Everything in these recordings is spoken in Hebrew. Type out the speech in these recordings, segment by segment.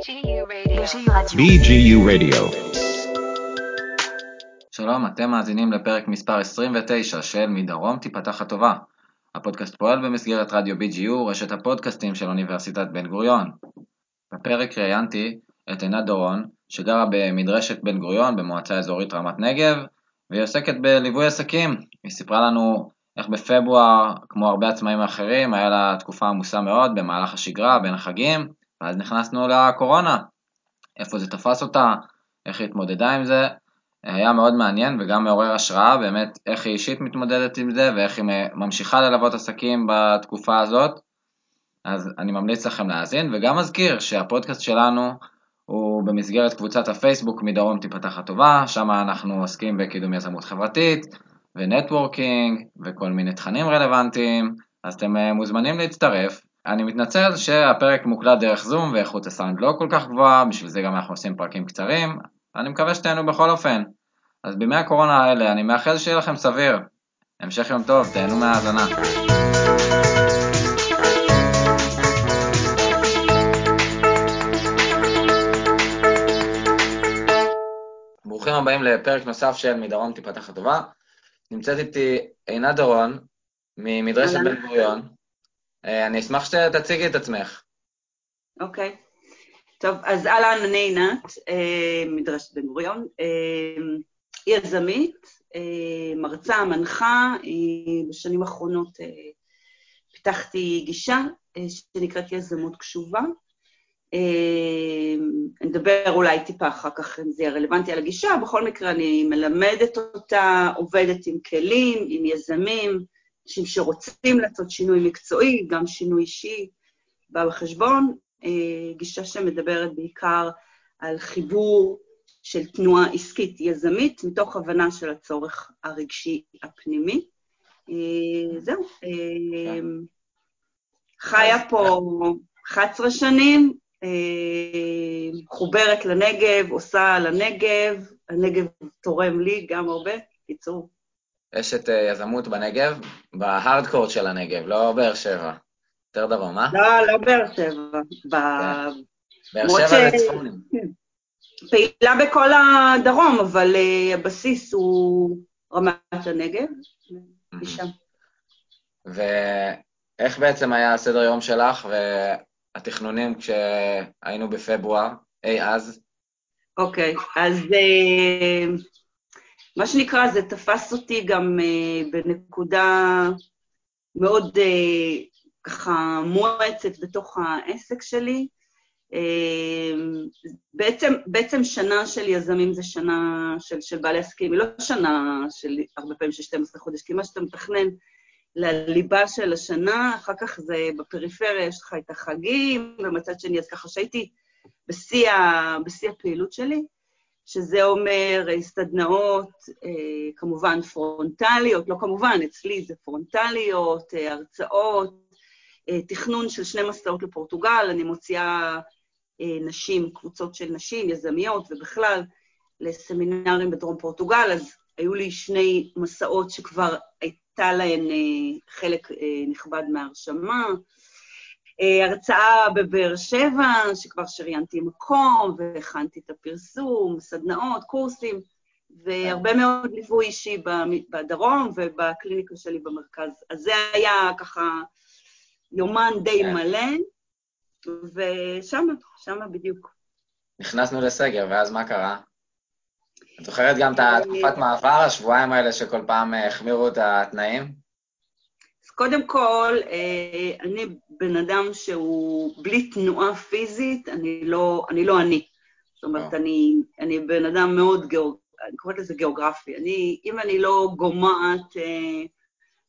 BGU Radio. BGU Radio. שלום, אתם מאזינים לפרק מספר 29 של מדרום תיפתח הטובה. הפודקאסט פועל במסגרת רדיו BGU, רשת הפודקאסטים של אוניברסיטת בן גוריון. בפרק ראיינתי את עינת דורון, שגרה במדרשת בן גוריון במועצה אזורית רמת נגב, והיא עוסקת בליווי עסקים. היא סיפרה לנו איך בפברואר, כמו הרבה עצמאים אחרים, היה לה תקופה עמוסה מאוד במהלך השגרה, בין החגים, ואז נכנסנו לקורונה. איפה זה תפס אותה, איך היא התמודדה עם זה. היה מאוד מעניין וגם מעורר השראה באמת איך היא אישית מתמודדת עם זה ואיך היא ממשיכה ללוות עסקים בתקופה הזאת. אז אני ממליץ לכם להאזין וגם מזכיר שהפודקאסט שלנו הוא במסגרת קבוצת הפייסבוק מדרום תיפתח הטובה, שם אנחנו עוסקים בקידום יזמות חברתית ו networking וכל מיני תכנים רלוונטיים, אז אתם אה, מוזמנים להצטרף. אני מתנצל שהפרק מוקלט דרך זום ואיכות הסאונד לא כל כך גבוהה, בשביל זה גם אנחנו עושים פרקים קצרים, אני מקווה שתהנו בכל אופן. אז בימי הקורונה האלה אני מאחל שיהיה לכם סביר. המשך יום טוב, תהנו מהאזנה. ברוכים הבאים לפרק נוסף של מדרום תיפתח הטובה. נמצאת איתי עינת דורון, ממדרשת. בן גוריון. אה, אני אשמח שתציגי את עצמך. אוקיי. טוב, אז אהלן, אני עינת, אה, מדרשת בן גוריון, אה, יזמית, מרצה, מנחה, בשנים האחרונות פיתחתי גישה שנקראת יזמות קשובה. נדבר אולי טיפה אחר כך אם זה יהיה רלוונטי על הגישה, בכל מקרה אני מלמדת אותה, עובדת עם כלים, עם יזמים, אנשים שרוצים לעשות שינוי מקצועי, גם שינוי אישי, בא בחשבון, אה, גישה שמדברת בעיקר על חיבור של תנועה עסקית יזמית, מתוך הבנה של הצורך הרגשי הפנימי. אה, זהו. אה, חיה פה 11 שנים, מחוברת לנגב, עושה לנגב, הנגב תורם לי גם הרבה. קיצור, אשת אה, יזמות בנגב, בהארדקור של הנגב, לא באר שבע. יותר דרום, אה? לא, לא באר שבע. ב- באר למרות שבע ש- זה צפונים. פעילה בכל הדרום, אבל אה, הבסיס הוא רמת הנגב, משם. ואיך בעצם היה הסדר יום שלך והתכנונים כשהיינו בפברואר, אי אז? אוקיי, אז מה שנקרא, זה תפס אותי גם אה, בנקודה מאוד אה, ככה מואצת בתוך העסק שלי. אה, בעצם, בעצם שנה של יזמים זה שנה של, של בעלי עסקים, היא לא שנה של הרבה פעמים של 12 חודש, כי מה שאתה מתכנן לליבה של השנה, אחר כך זה בפריפריה, יש לך את החגים, ומצד שני, אז ככה שהייתי בשיא, בשיא הפעילות שלי, שזה אומר אה, סדנאות, אה, כמובן פרונטליות, לא כמובן, אצלי זה פרונטליות, אה, הרצאות, תכנון של שני מסעות לפורטוגל, אני מוציאה אה, נשים, קבוצות של נשים, יזמיות ובכלל, לסמינרים בדרום פורטוגל, אז היו לי שני מסעות שכבר הייתה להן חלק נכבד מההרשמה. אה, הרצאה בבאר שבע, שכבר שריינתי מקום, והכנתי את הפרסום, סדנאות, קורסים, והרבה מאוד ליווי אישי בדרום ובקליניקה שלי במרכז. אז זה היה ככה יומן די כן. מלא, ושמה, שמה בדיוק. נכנסנו לסגר, ואז מה קרה? את זוכרת גם את התקופת מעבר, השבועיים האלה שכל פעם אה, החמירו את התנאים? אז קודם כל, אה, אני בן אדם שהוא בלי תנועה פיזית, אני לא אני. לא אני. זאת אומרת. אני, אני בן אדם מאוד גיאוג... אני קוראת לזה גיאוגרפי. אני, אם אני לא גומעת אה,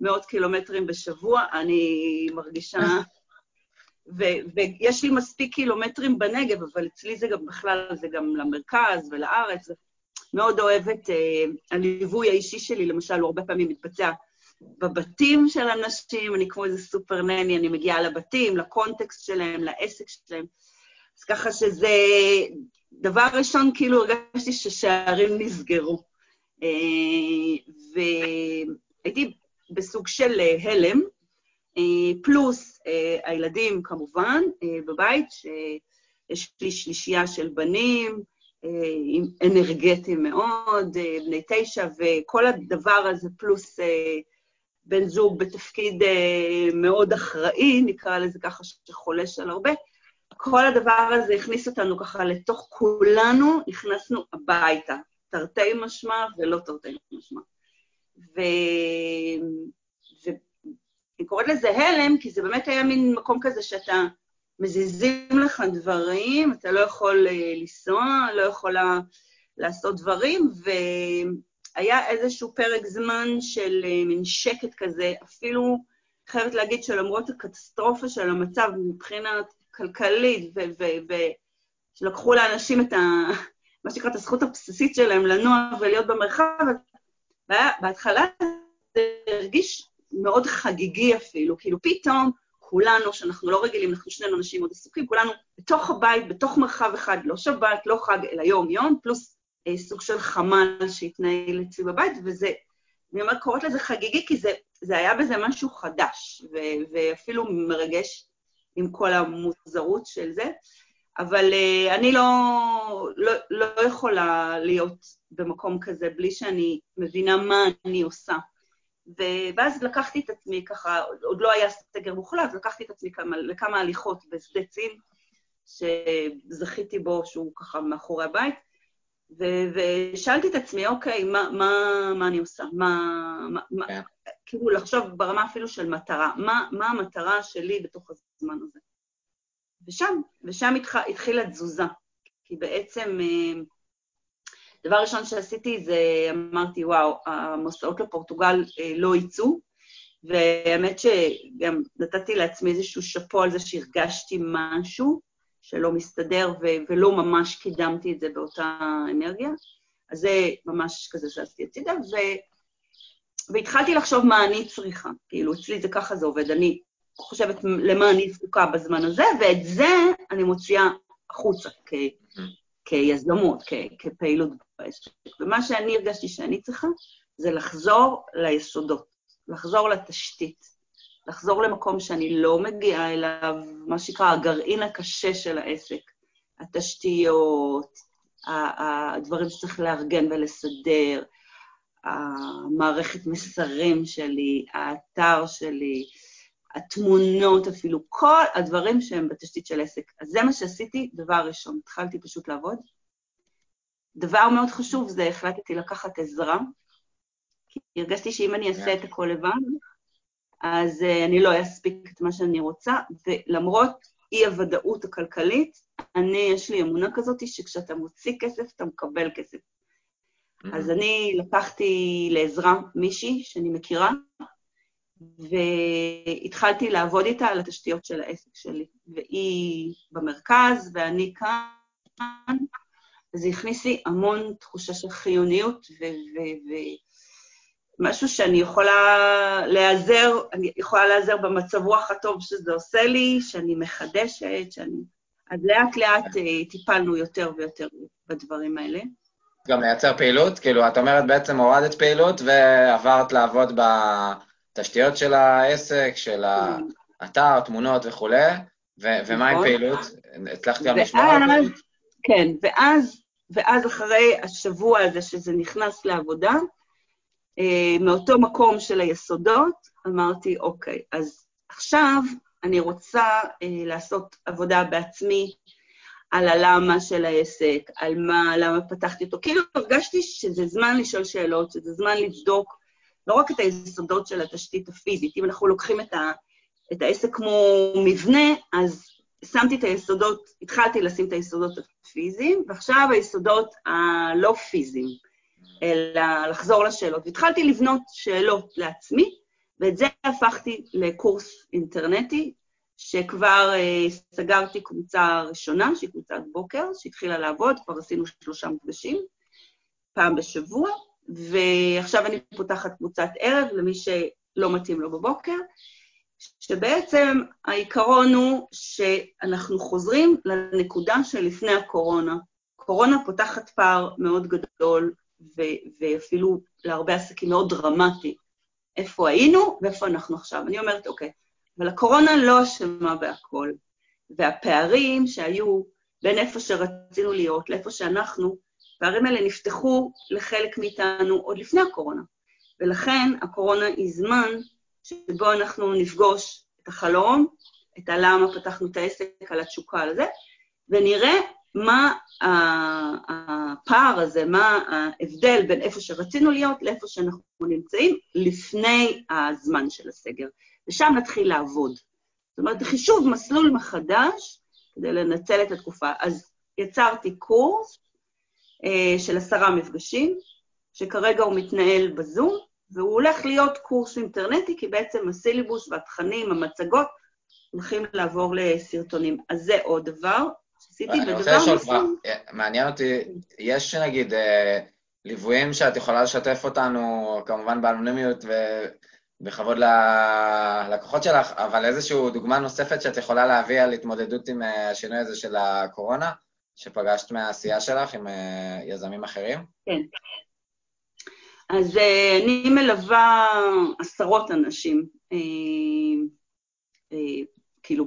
מאות קילומטרים בשבוע, אני מרגישה... ו- ויש לי מספיק קילומטרים בנגב, אבל אצלי זה גם בכלל, זה גם למרכז ולארץ. מאוד אוהבת, אה, הליווי האישי שלי, למשל, הוא הרבה פעמים מתבצע בבתים של אנשים, אני כמו איזה סופר נני, אני מגיעה לבתים, לקונטקסט שלהם, לעסק שלהם. אז ככה שזה, דבר ראשון, כאילו הרגשתי ששערים נסגרו. אה, והייתי בסוג של אה, הלם, אה, פלוס הילדים כמובן בבית, יש לי שלישייה של בנים, אנרגטיים מאוד, בני תשע, וכל הדבר הזה, פלוס בן זוג בתפקיד מאוד אחראי, נקרא לזה ככה, שחולש על הרבה, כל הדבר הזה הכניס אותנו ככה לתוך כולנו, נכנסנו הביתה, תרתי משמע ולא תרתי משמע. ו... ואני קוראת לזה הלם, כי זה באמת היה מין מקום כזה שאתה מזיזים לך דברים, אתה לא יכול לנסוע, לא יכולה לעשות דברים, והיה איזשהו פרק זמן של מין שקט כזה, אפילו חייבת להגיד שלמרות הקטסטרופה של המצב מבחינת כלכלית, ושלקחו לאנשים את ה... מה שנקרא, את הזכות הבסיסית שלהם לנוע ולהיות במרחב, בהתחלה זה הרגיש מאוד חגיגי אפילו, כאילו פתאום כולנו, שאנחנו לא רגילים, אנחנו שנינו אנשים מאוד עסוקים, כולנו בתוך הבית, בתוך מרחב אחד, לא שבת, לא חג, אלא יום-יום, פלוס אה, סוג של חמ"ל שהתנהל אצלי בבית, וזה, אני אומרת, קוראת לזה חגיגי, כי זה, זה היה בזה משהו חדש, ו- ואפילו מרגש עם כל המוזרות של זה, אבל uh, אני לא, לא, לא יכולה להיות במקום כזה בלי שאני מבינה מה אני עושה. ואז לקחתי את עצמי ככה, עוד לא היה סגר מוחלט, לקחתי את עצמי כמה, לכמה הליכות בשדה צין, שזכיתי בו, שהוא ככה מאחורי הבית, ושאלתי את עצמי, אוקיי, מה, מה, מה אני עושה? מה, מה, כן. כאילו לחשוב ברמה אפילו של מטרה, מה, מה המטרה שלי בתוך הזמן הזה. ושם, ושם התח, התחילה תזוזה, כי בעצם, אה, דבר ראשון שעשיתי זה, אמרתי, וואו, המסעות לפורטוגל אה, לא יצאו, והאמת שגם נתתי לעצמי איזשהו שאפו על זה שהרגשתי משהו שלא מסתדר ו- ולא ממש קידמתי את זה באותה אנרגיה. אז זה ממש כזה שעשיתי הצידה, ו- והתחלתי לחשוב מה אני צריכה. כאילו, אצלי זה ככה זה עובד. אני חושבת למה אני זקוקה בזמן הזה, ואת זה אני מוציאה החוצה כ, כיזמות, כ, כפעילות בעסק. ומה שאני הרגשתי שאני צריכה, זה לחזור ליסודות, לחזור לתשתית, לחזור למקום שאני לא מגיעה אליו, מה שנקרא הגרעין הקשה של העסק, התשתיות, הדברים שצריך לארגן ולסדר, המערכת מסרים שלי, האתר שלי, התמונות אפילו, כל הדברים שהם בתשתית של עסק. אז זה מה שעשיתי, דבר ראשון, התחלתי פשוט לעבוד. דבר מאוד חשוב זה החלטתי לקחת עזרה, כי הרגשתי שאם אני אעשה את הכל לבד, אז uh, אני לא אספיק את מה שאני רוצה, ולמרות אי-הוודאות הכלכלית, אני, יש לי אמונה כזאת שכשאתה מוציא כסף, אתה מקבל כסף. Mm-hmm. אז אני לקחתי לעזרה מישהי שאני מכירה, והתחלתי לעבוד איתה על התשתיות של העסק שלי. והיא במרכז ואני כאן, וזה הכניס לי המון תחושה של חיוניות ומשהו שאני יכולה להיעזר, אני יכולה להיעזר במצב רוח הטוב שזה עושה לי, שאני מחדשת, שאני... אז לאט לאט אה, טיפלנו יותר ויותר בדברים האלה. גם לייצר פעילות? כאילו, את אומרת בעצם הורדת פעילות ועברת לעבוד ב... תשתיות של העסק, של האתר, תמונות וכולי, ומה עם נכון. פעילות? הצלחת גם לשמור על פעילות? כן, ואז, ואז אחרי השבוע הזה שזה נכנס לעבודה, מאותו מקום של היסודות, אמרתי, אוקיי, אז עכשיו אני רוצה אה, לעשות עבודה בעצמי על הלמה של העסק, על מה, למה פתחתי אותו. כאילו הרגשתי שזה זמן לשאול שאלות, שזה זמן לבדוק לא רק את היסודות של התשתית הפיזית. אם אנחנו לוקחים את, ה, את העסק כמו מבנה, אז שמתי את היסודות, התחלתי לשים את היסודות הפיזיים, ועכשיו היסודות הלא פיזיים, אלא לחזור לשאלות. והתחלתי לבנות שאלות לעצמי, ואת זה הפכתי לקורס אינטרנטי, שכבר אה, סגרתי קבוצה ראשונה, שהיא קבוצת בוקר, שהתחילה לעבוד, כבר עשינו שלושה מפגשים, פעם בשבוע, ועכשיו אני פותחת קבוצת ערב למי שלא מתאים לו בבוקר, שבעצם העיקרון הוא שאנחנו חוזרים לנקודה שלפני הקורונה. קורונה פותחת פער מאוד גדול, ו- ואפילו להרבה עסקים מאוד דרמטי. איפה היינו ואיפה אנחנו עכשיו. אני אומרת, אוקיי, אבל הקורונה לא אשמה בהכל, והפערים שהיו בין איפה שרצינו להיות לאיפה שאנחנו, והערים האלה נפתחו לחלק מאיתנו עוד לפני הקורונה. ולכן הקורונה היא זמן שבו אנחנו נפגוש את החלום, את הלמה פתחנו את העסק, על התשוקה, על זה, ונראה מה הפער הזה, מה ההבדל בין איפה שרצינו להיות לאיפה שאנחנו נמצאים לפני הזמן של הסגר. ושם נתחיל לעבוד. זאת אומרת, חישוב מסלול מחדש כדי לנצל את התקופה. אז יצרתי קורס אה, של עשרה מפגשים, שכרגע הוא מתנהל בזום, והוא הולך להיות קורס אינטרנטי, כי בעצם הסילבוס והתכנים, המצגות, הולכים לעבור לסרטונים. אז זה עוד דבר רוצה לשאול אותך, אה, מעניין אותי, יש נגיד אה, ליוויים שאת יכולה לשתף אותנו, כמובן באנונימיות ובכבוד ללקוחות שלך, אבל איזושהי דוגמה נוספת שאת יכולה להביא על התמודדות עם אה, השינוי הזה של הקורונה, שפגשת מהעשייה שלך עם יזמים אחרים? כן. אז אני מלווה עשרות אנשים, כאילו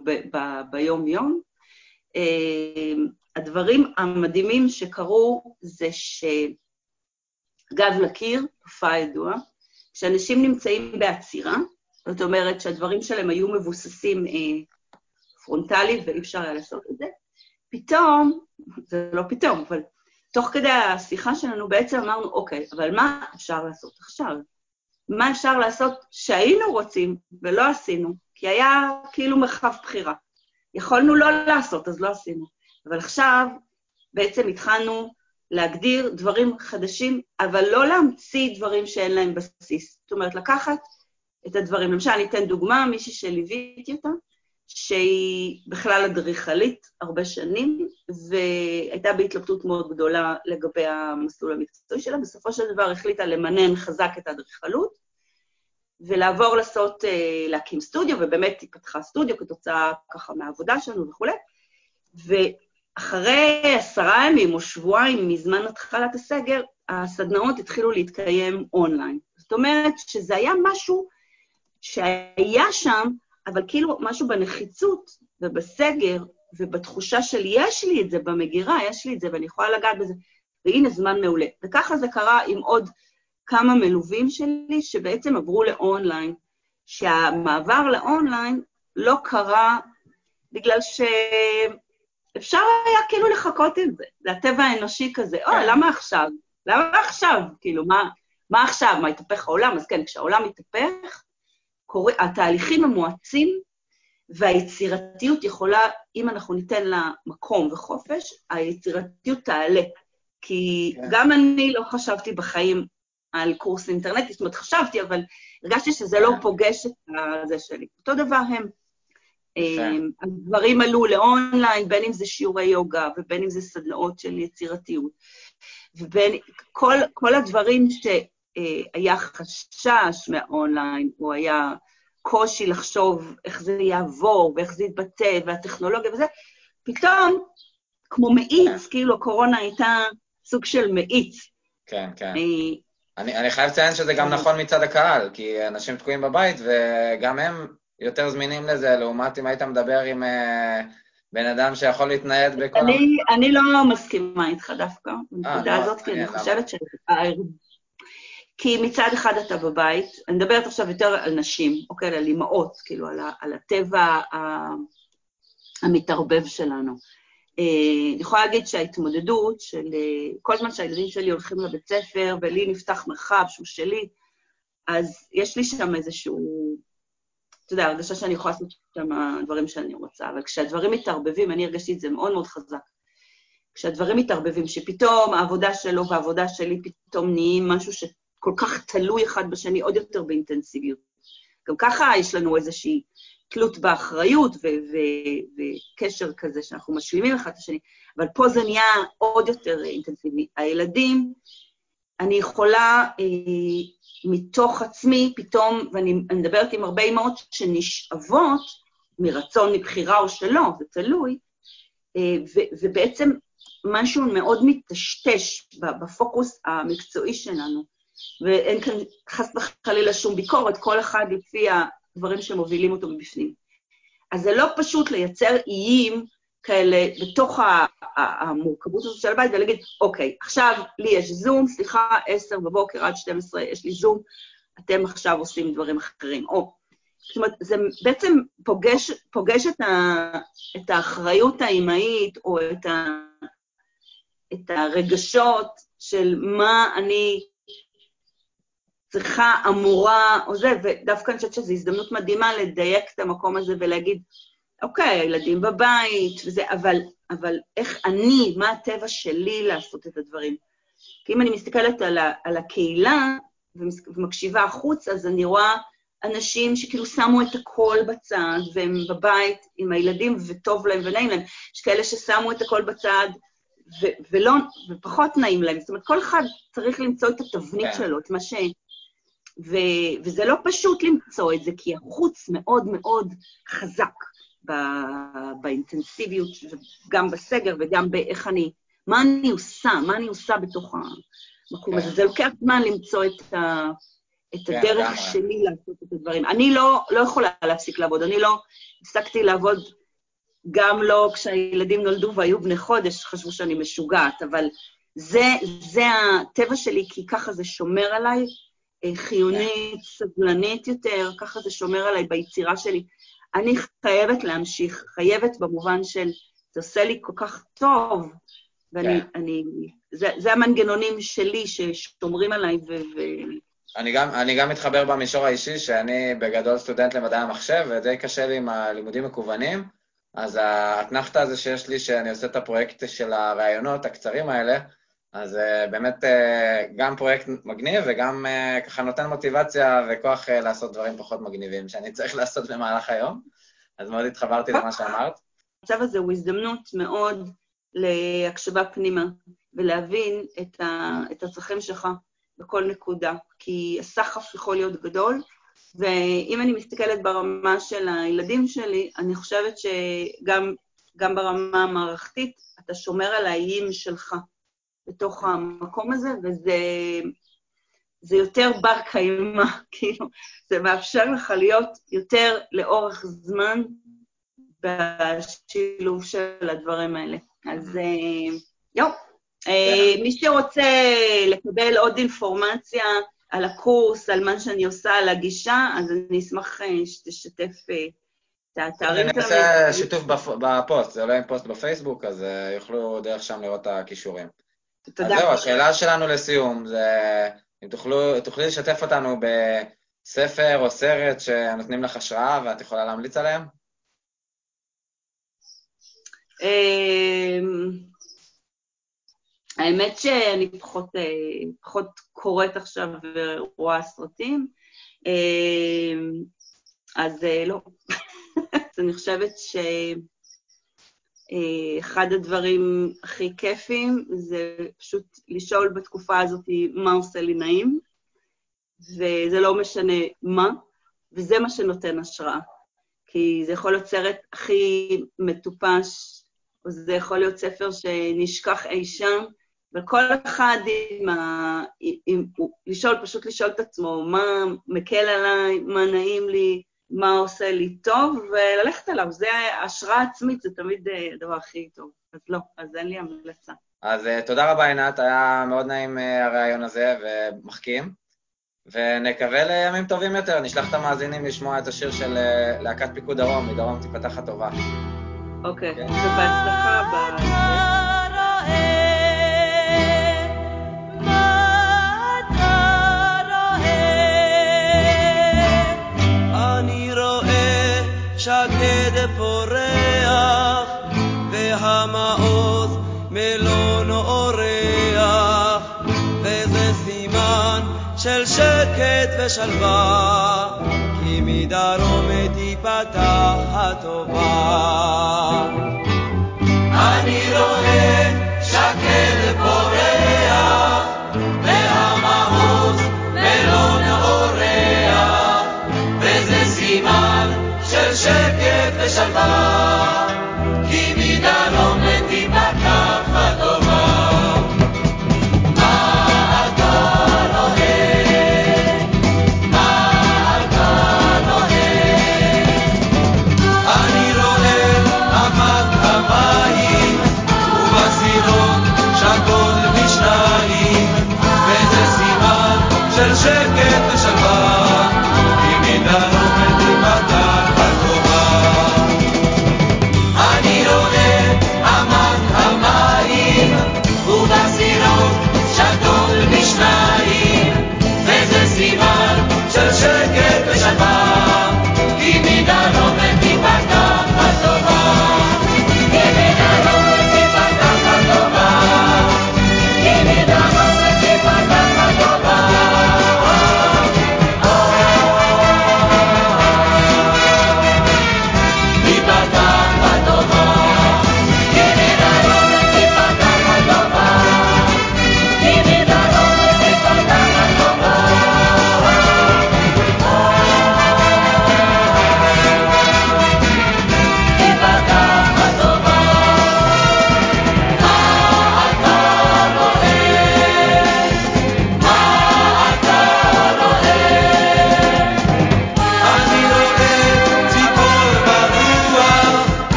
ביום-יום, הדברים המדהימים שקרו זה שגב לקיר, תופעה ידועה, כשאנשים נמצאים בעצירה, זאת אומרת שהדברים שלהם היו מבוססים אה, פרונטלית ואי אפשר היה לעשות את זה, פתאום, זה לא פתאום, אבל תוך כדי השיחה שלנו בעצם אמרנו, אוקיי, אבל מה אפשר לעשות עכשיו? מה אפשר לעשות שהיינו רוצים ולא עשינו? כי היה כאילו מרחב בחירה. יכולנו לא לעשות, אז לא עשינו. אבל עכשיו בעצם התחלנו להגדיר דברים חדשים, אבל לא להמציא דברים שאין להם בסיס. זאת אומרת, לקחת את הדברים. למשל, אני אתן דוגמה, מישהי שליוויתי אותה, שהיא בכלל אדריכלית הרבה שנים, והייתה בהתלבטות מאוד גדולה לגבי המסלול המקצועי שלה. בסופו של דבר החליטה למנן חזק את האדריכלות, ולעבור לעשות, אה, להקים סטודיו, ובאמת היא פתחה סטודיו כתוצאה ככה מהעבודה שלנו וכולי. ואחרי עשרה ימים או שבועיים מזמן התחלת הסגר, הסדנאות התחילו להתקיים אונליין. זאת אומרת שזה היה משהו שהיה שם, אבל כאילו משהו בנחיצות ובסגר ובתחושה של יש לי את זה במגירה, יש לי את זה ואני יכולה לגעת בזה, והנה זמן מעולה. וככה זה קרה עם עוד כמה מלווים שלי שבעצם עברו לאונליין, שהמעבר לאונליין לא קרה בגלל שאפשר היה כאילו לחכות עם זה. זה הטבע האנושי כזה, אוי, כן. למה עכשיו? למה עכשיו? כאילו, מה, מה עכשיו? מה, התהפך העולם? אז כן, כשהעולם מתהפך, קורה, התהליכים המואצים, והיצירתיות יכולה, אם אנחנו ניתן לה מקום וחופש, היצירתיות תעלה. כי כן. גם אני לא חשבתי בחיים על קורס אינטרנטי, זאת אומרת, חשבתי, אבל הרגשתי שזה לא פוגש את זה שלי. אותו דבר הם. אמ, הדברים עלו לאונליין, בין אם זה שיעורי יוגה, ובין אם זה סדנאות של יצירתיות. ובין כל, כל הדברים שהיה חשש מהאונליין, או היה קושי לחשוב איך זה יעבור, ואיך זה יתבטא, והטכנולוגיה וזה, פתאום, כמו מאיץ, כאילו הקורונה הייתה סוג של מאיץ. כן, כן. אה, אני, אני חייב לציין שזה גם נכון מצד הקהל, כי אנשים תקועים בבית, וגם הם יותר זמינים לזה, לעומת אם היית מדבר עם uh, בן אדם שיכול להתנייד בכל... אני, אני לא מסכימה איתך דווקא, בנקודה לא, הזאת, כי אני חושבת ש... כי מצד אחד אתה בבית, אני מדברת עכשיו יותר על נשים, אוקיי, על אימהות, כאילו, על, על הטבע המתערבב שלנו. אה, אני יכולה להגיד שההתמודדות של אה, כל זמן שהילדים שלי הולכים לבית ספר ולי נפתח מרחב שהוא שלי, אז יש לי שם איזשהו, אתה יודע, הרגשה שאני יכולה לעשות שם דברים שאני רוצה, אבל כשהדברים מתערבבים, אני הרגשתי את זה מאוד מאוד חזק. כשהדברים מתערבבים, שפתאום העבודה שלו והעבודה שלי פתאום נהיים משהו שכל כך תלוי אחד בשני עוד יותר באינטנסיביות. גם ככה יש לנו איזושהי תלות באחריות וקשר כזה שאנחנו משלימים אחד את השני, אבל פה זה נהיה עוד יותר אינטנסיבי. הילדים, אני יכולה אה, מתוך עצמי פתאום, ואני מדברת עם הרבה אמהות שנשאבות מרצון, מבחירה או שלא, זה תלוי, אה, ובעצם משהו מאוד מטשטש בפוקוס המקצועי שלנו, ואין כאן חס וחלילה שום ביקורת, כל אחד לפי דברים שמובילים אותו מבפנים. אז זה לא פשוט לייצר איים כאלה בתוך המורכבות הזאת של הבית, ולהגיד, אוקיי, עכשיו לי יש זום, סליחה, עשר בבוקר עד 12 יש לי זום, אתם עכשיו עושים דברים אחרים. או, זאת אומרת, זה בעצם פוגש, פוגש את, ה, את האחריות האימהית, או את, ה, את הרגשות של מה אני צריכה, אמורה, או זה, ודווקא אני חושבת שזו הזדמנות מדהימה לדייק את המקום הזה ולהגיד, אוקיי, הילדים בבית וזה, אבל, אבל איך אני, מה הטבע שלי לעשות את הדברים? כי אם אני מסתכלת על, ה, על הקהילה ומקשיבה החוץ, אז אני רואה אנשים שכאילו שמו את הכל בצד, והם בבית עם הילדים, וטוב להם ונעים להם. יש כאלה ששמו את הכל בצד, ו- ולא, ופחות נעים להם. זאת אומרת, כל אחד צריך למצוא את התבנית כן. שלו, את מה ש... ו- וזה לא פשוט למצוא את זה, כי החוץ מאוד מאוד חזק. באינטנסיביות, גם בסגר וגם באיך אני, מה אני עושה, מה אני עושה בתוך המקום הזה. כן. זה לוקח זמן למצוא את, ה, את כן, הדרך שלי לעשות את הדברים. אני לא, לא יכולה להפסיק לעבוד, אני לא הפסקתי לעבוד גם לא כשהילדים נולדו והיו בני חודש, חשבו שאני משוגעת, אבל זה, זה הטבע שלי, כי ככה זה שומר עליי, חיונית, סבלנית יותר, ככה זה שומר עליי ביצירה שלי. אני חייבת להמשיך, חייבת במובן של, זה עושה לי כל כך טוב, ואני, כן. אני, זה, זה המנגנונים שלי ששומרים עליי ו... ו... אני גם, אני גם מתחבר במישור האישי, שאני בגדול סטודנט למדעי המחשב, ודי קשה לי עם הלימודים מקוונים, אז האתנחתא הזה שיש לי, שאני עושה את הפרויקט של הראיונות הקצרים האלה, אז uh, באמת uh, גם פרויקט מגניב וגם uh, ככה נותן מוטיבציה וכוח לעשות דברים פחות מגניבים שאני צריך לעשות במהלך היום. אז מאוד התחברתי למה שאמרת. המצב הזה הוא הזדמנות מאוד להקשבה פנימה ולהבין את, ה, את הצרכים שלך בכל נקודה, כי הסחף יכול להיות גדול, ואם אני מסתכלת ברמה של הילדים שלי, אני חושבת שגם ברמה המערכתית, אתה שומר על האיים שלך. בתוך המקום הזה, וזה זה יותר בר קיימא, כאילו, זה מאפשר לך להיות יותר לאורך זמן בשילוב של הדברים האלה. אז אה, יואו, אה, מי שרוצה לקבל עוד אינפורמציה על הקורס, על מה שאני עושה, על הגישה, אז אני אשמח אה, שתשתף את האתרים. אני אעשה שיתוף בפוסט, זה עולה עם פוסט בפייסבוק, אז יוכלו דרך שם לראות את הכישורים. תודה. אז זהו, השאלה שלנו לסיום זה אם תוכלו, תוכלי לשתף אותנו בספר או סרט שנותנים לך השראה ואת יכולה להמליץ עליהם? אמ, האמת שאני פחות, אה, פחות קוראת עכשיו ורואה סרטים, אמ, אז אה, לא. אז אני חושבת ש... אה, אחד הדברים הכי כיפים זה פשוט לשאול בתקופה הזאת מה עושה לי נעים, וזה לא משנה מה, וזה מה שנותן השראה. כי זה יכול להיות סרט הכי מטופש, או זה יכול להיות ספר שנשכח אי שם, וכל אחד עם ה... עם, לשאול, פשוט לשאול את עצמו מה מקל עליי, מה נעים לי, מה עושה לי טוב, וללכת עליו. זה השראה עצמית, זה תמיד אה, הדבר הכי טוב. אז לא, אז אין לי המלצה. אז uh, תודה רבה, עינת, היה מאוד נעים uh, הרעיון הזה ומחכים, ונקווה לימים טובים יותר. נשלח את המאזינים לשמוע את השיר של להקת פיקוד דרום, מדרום תיפתח הטובה. אוקיי, okay. כן. ובהצלחה ב... פורח, והמעוז מלונו אורח, וזה סימן של שקט ושלווה, כי מדרום תיפתח הטובה. אני רואה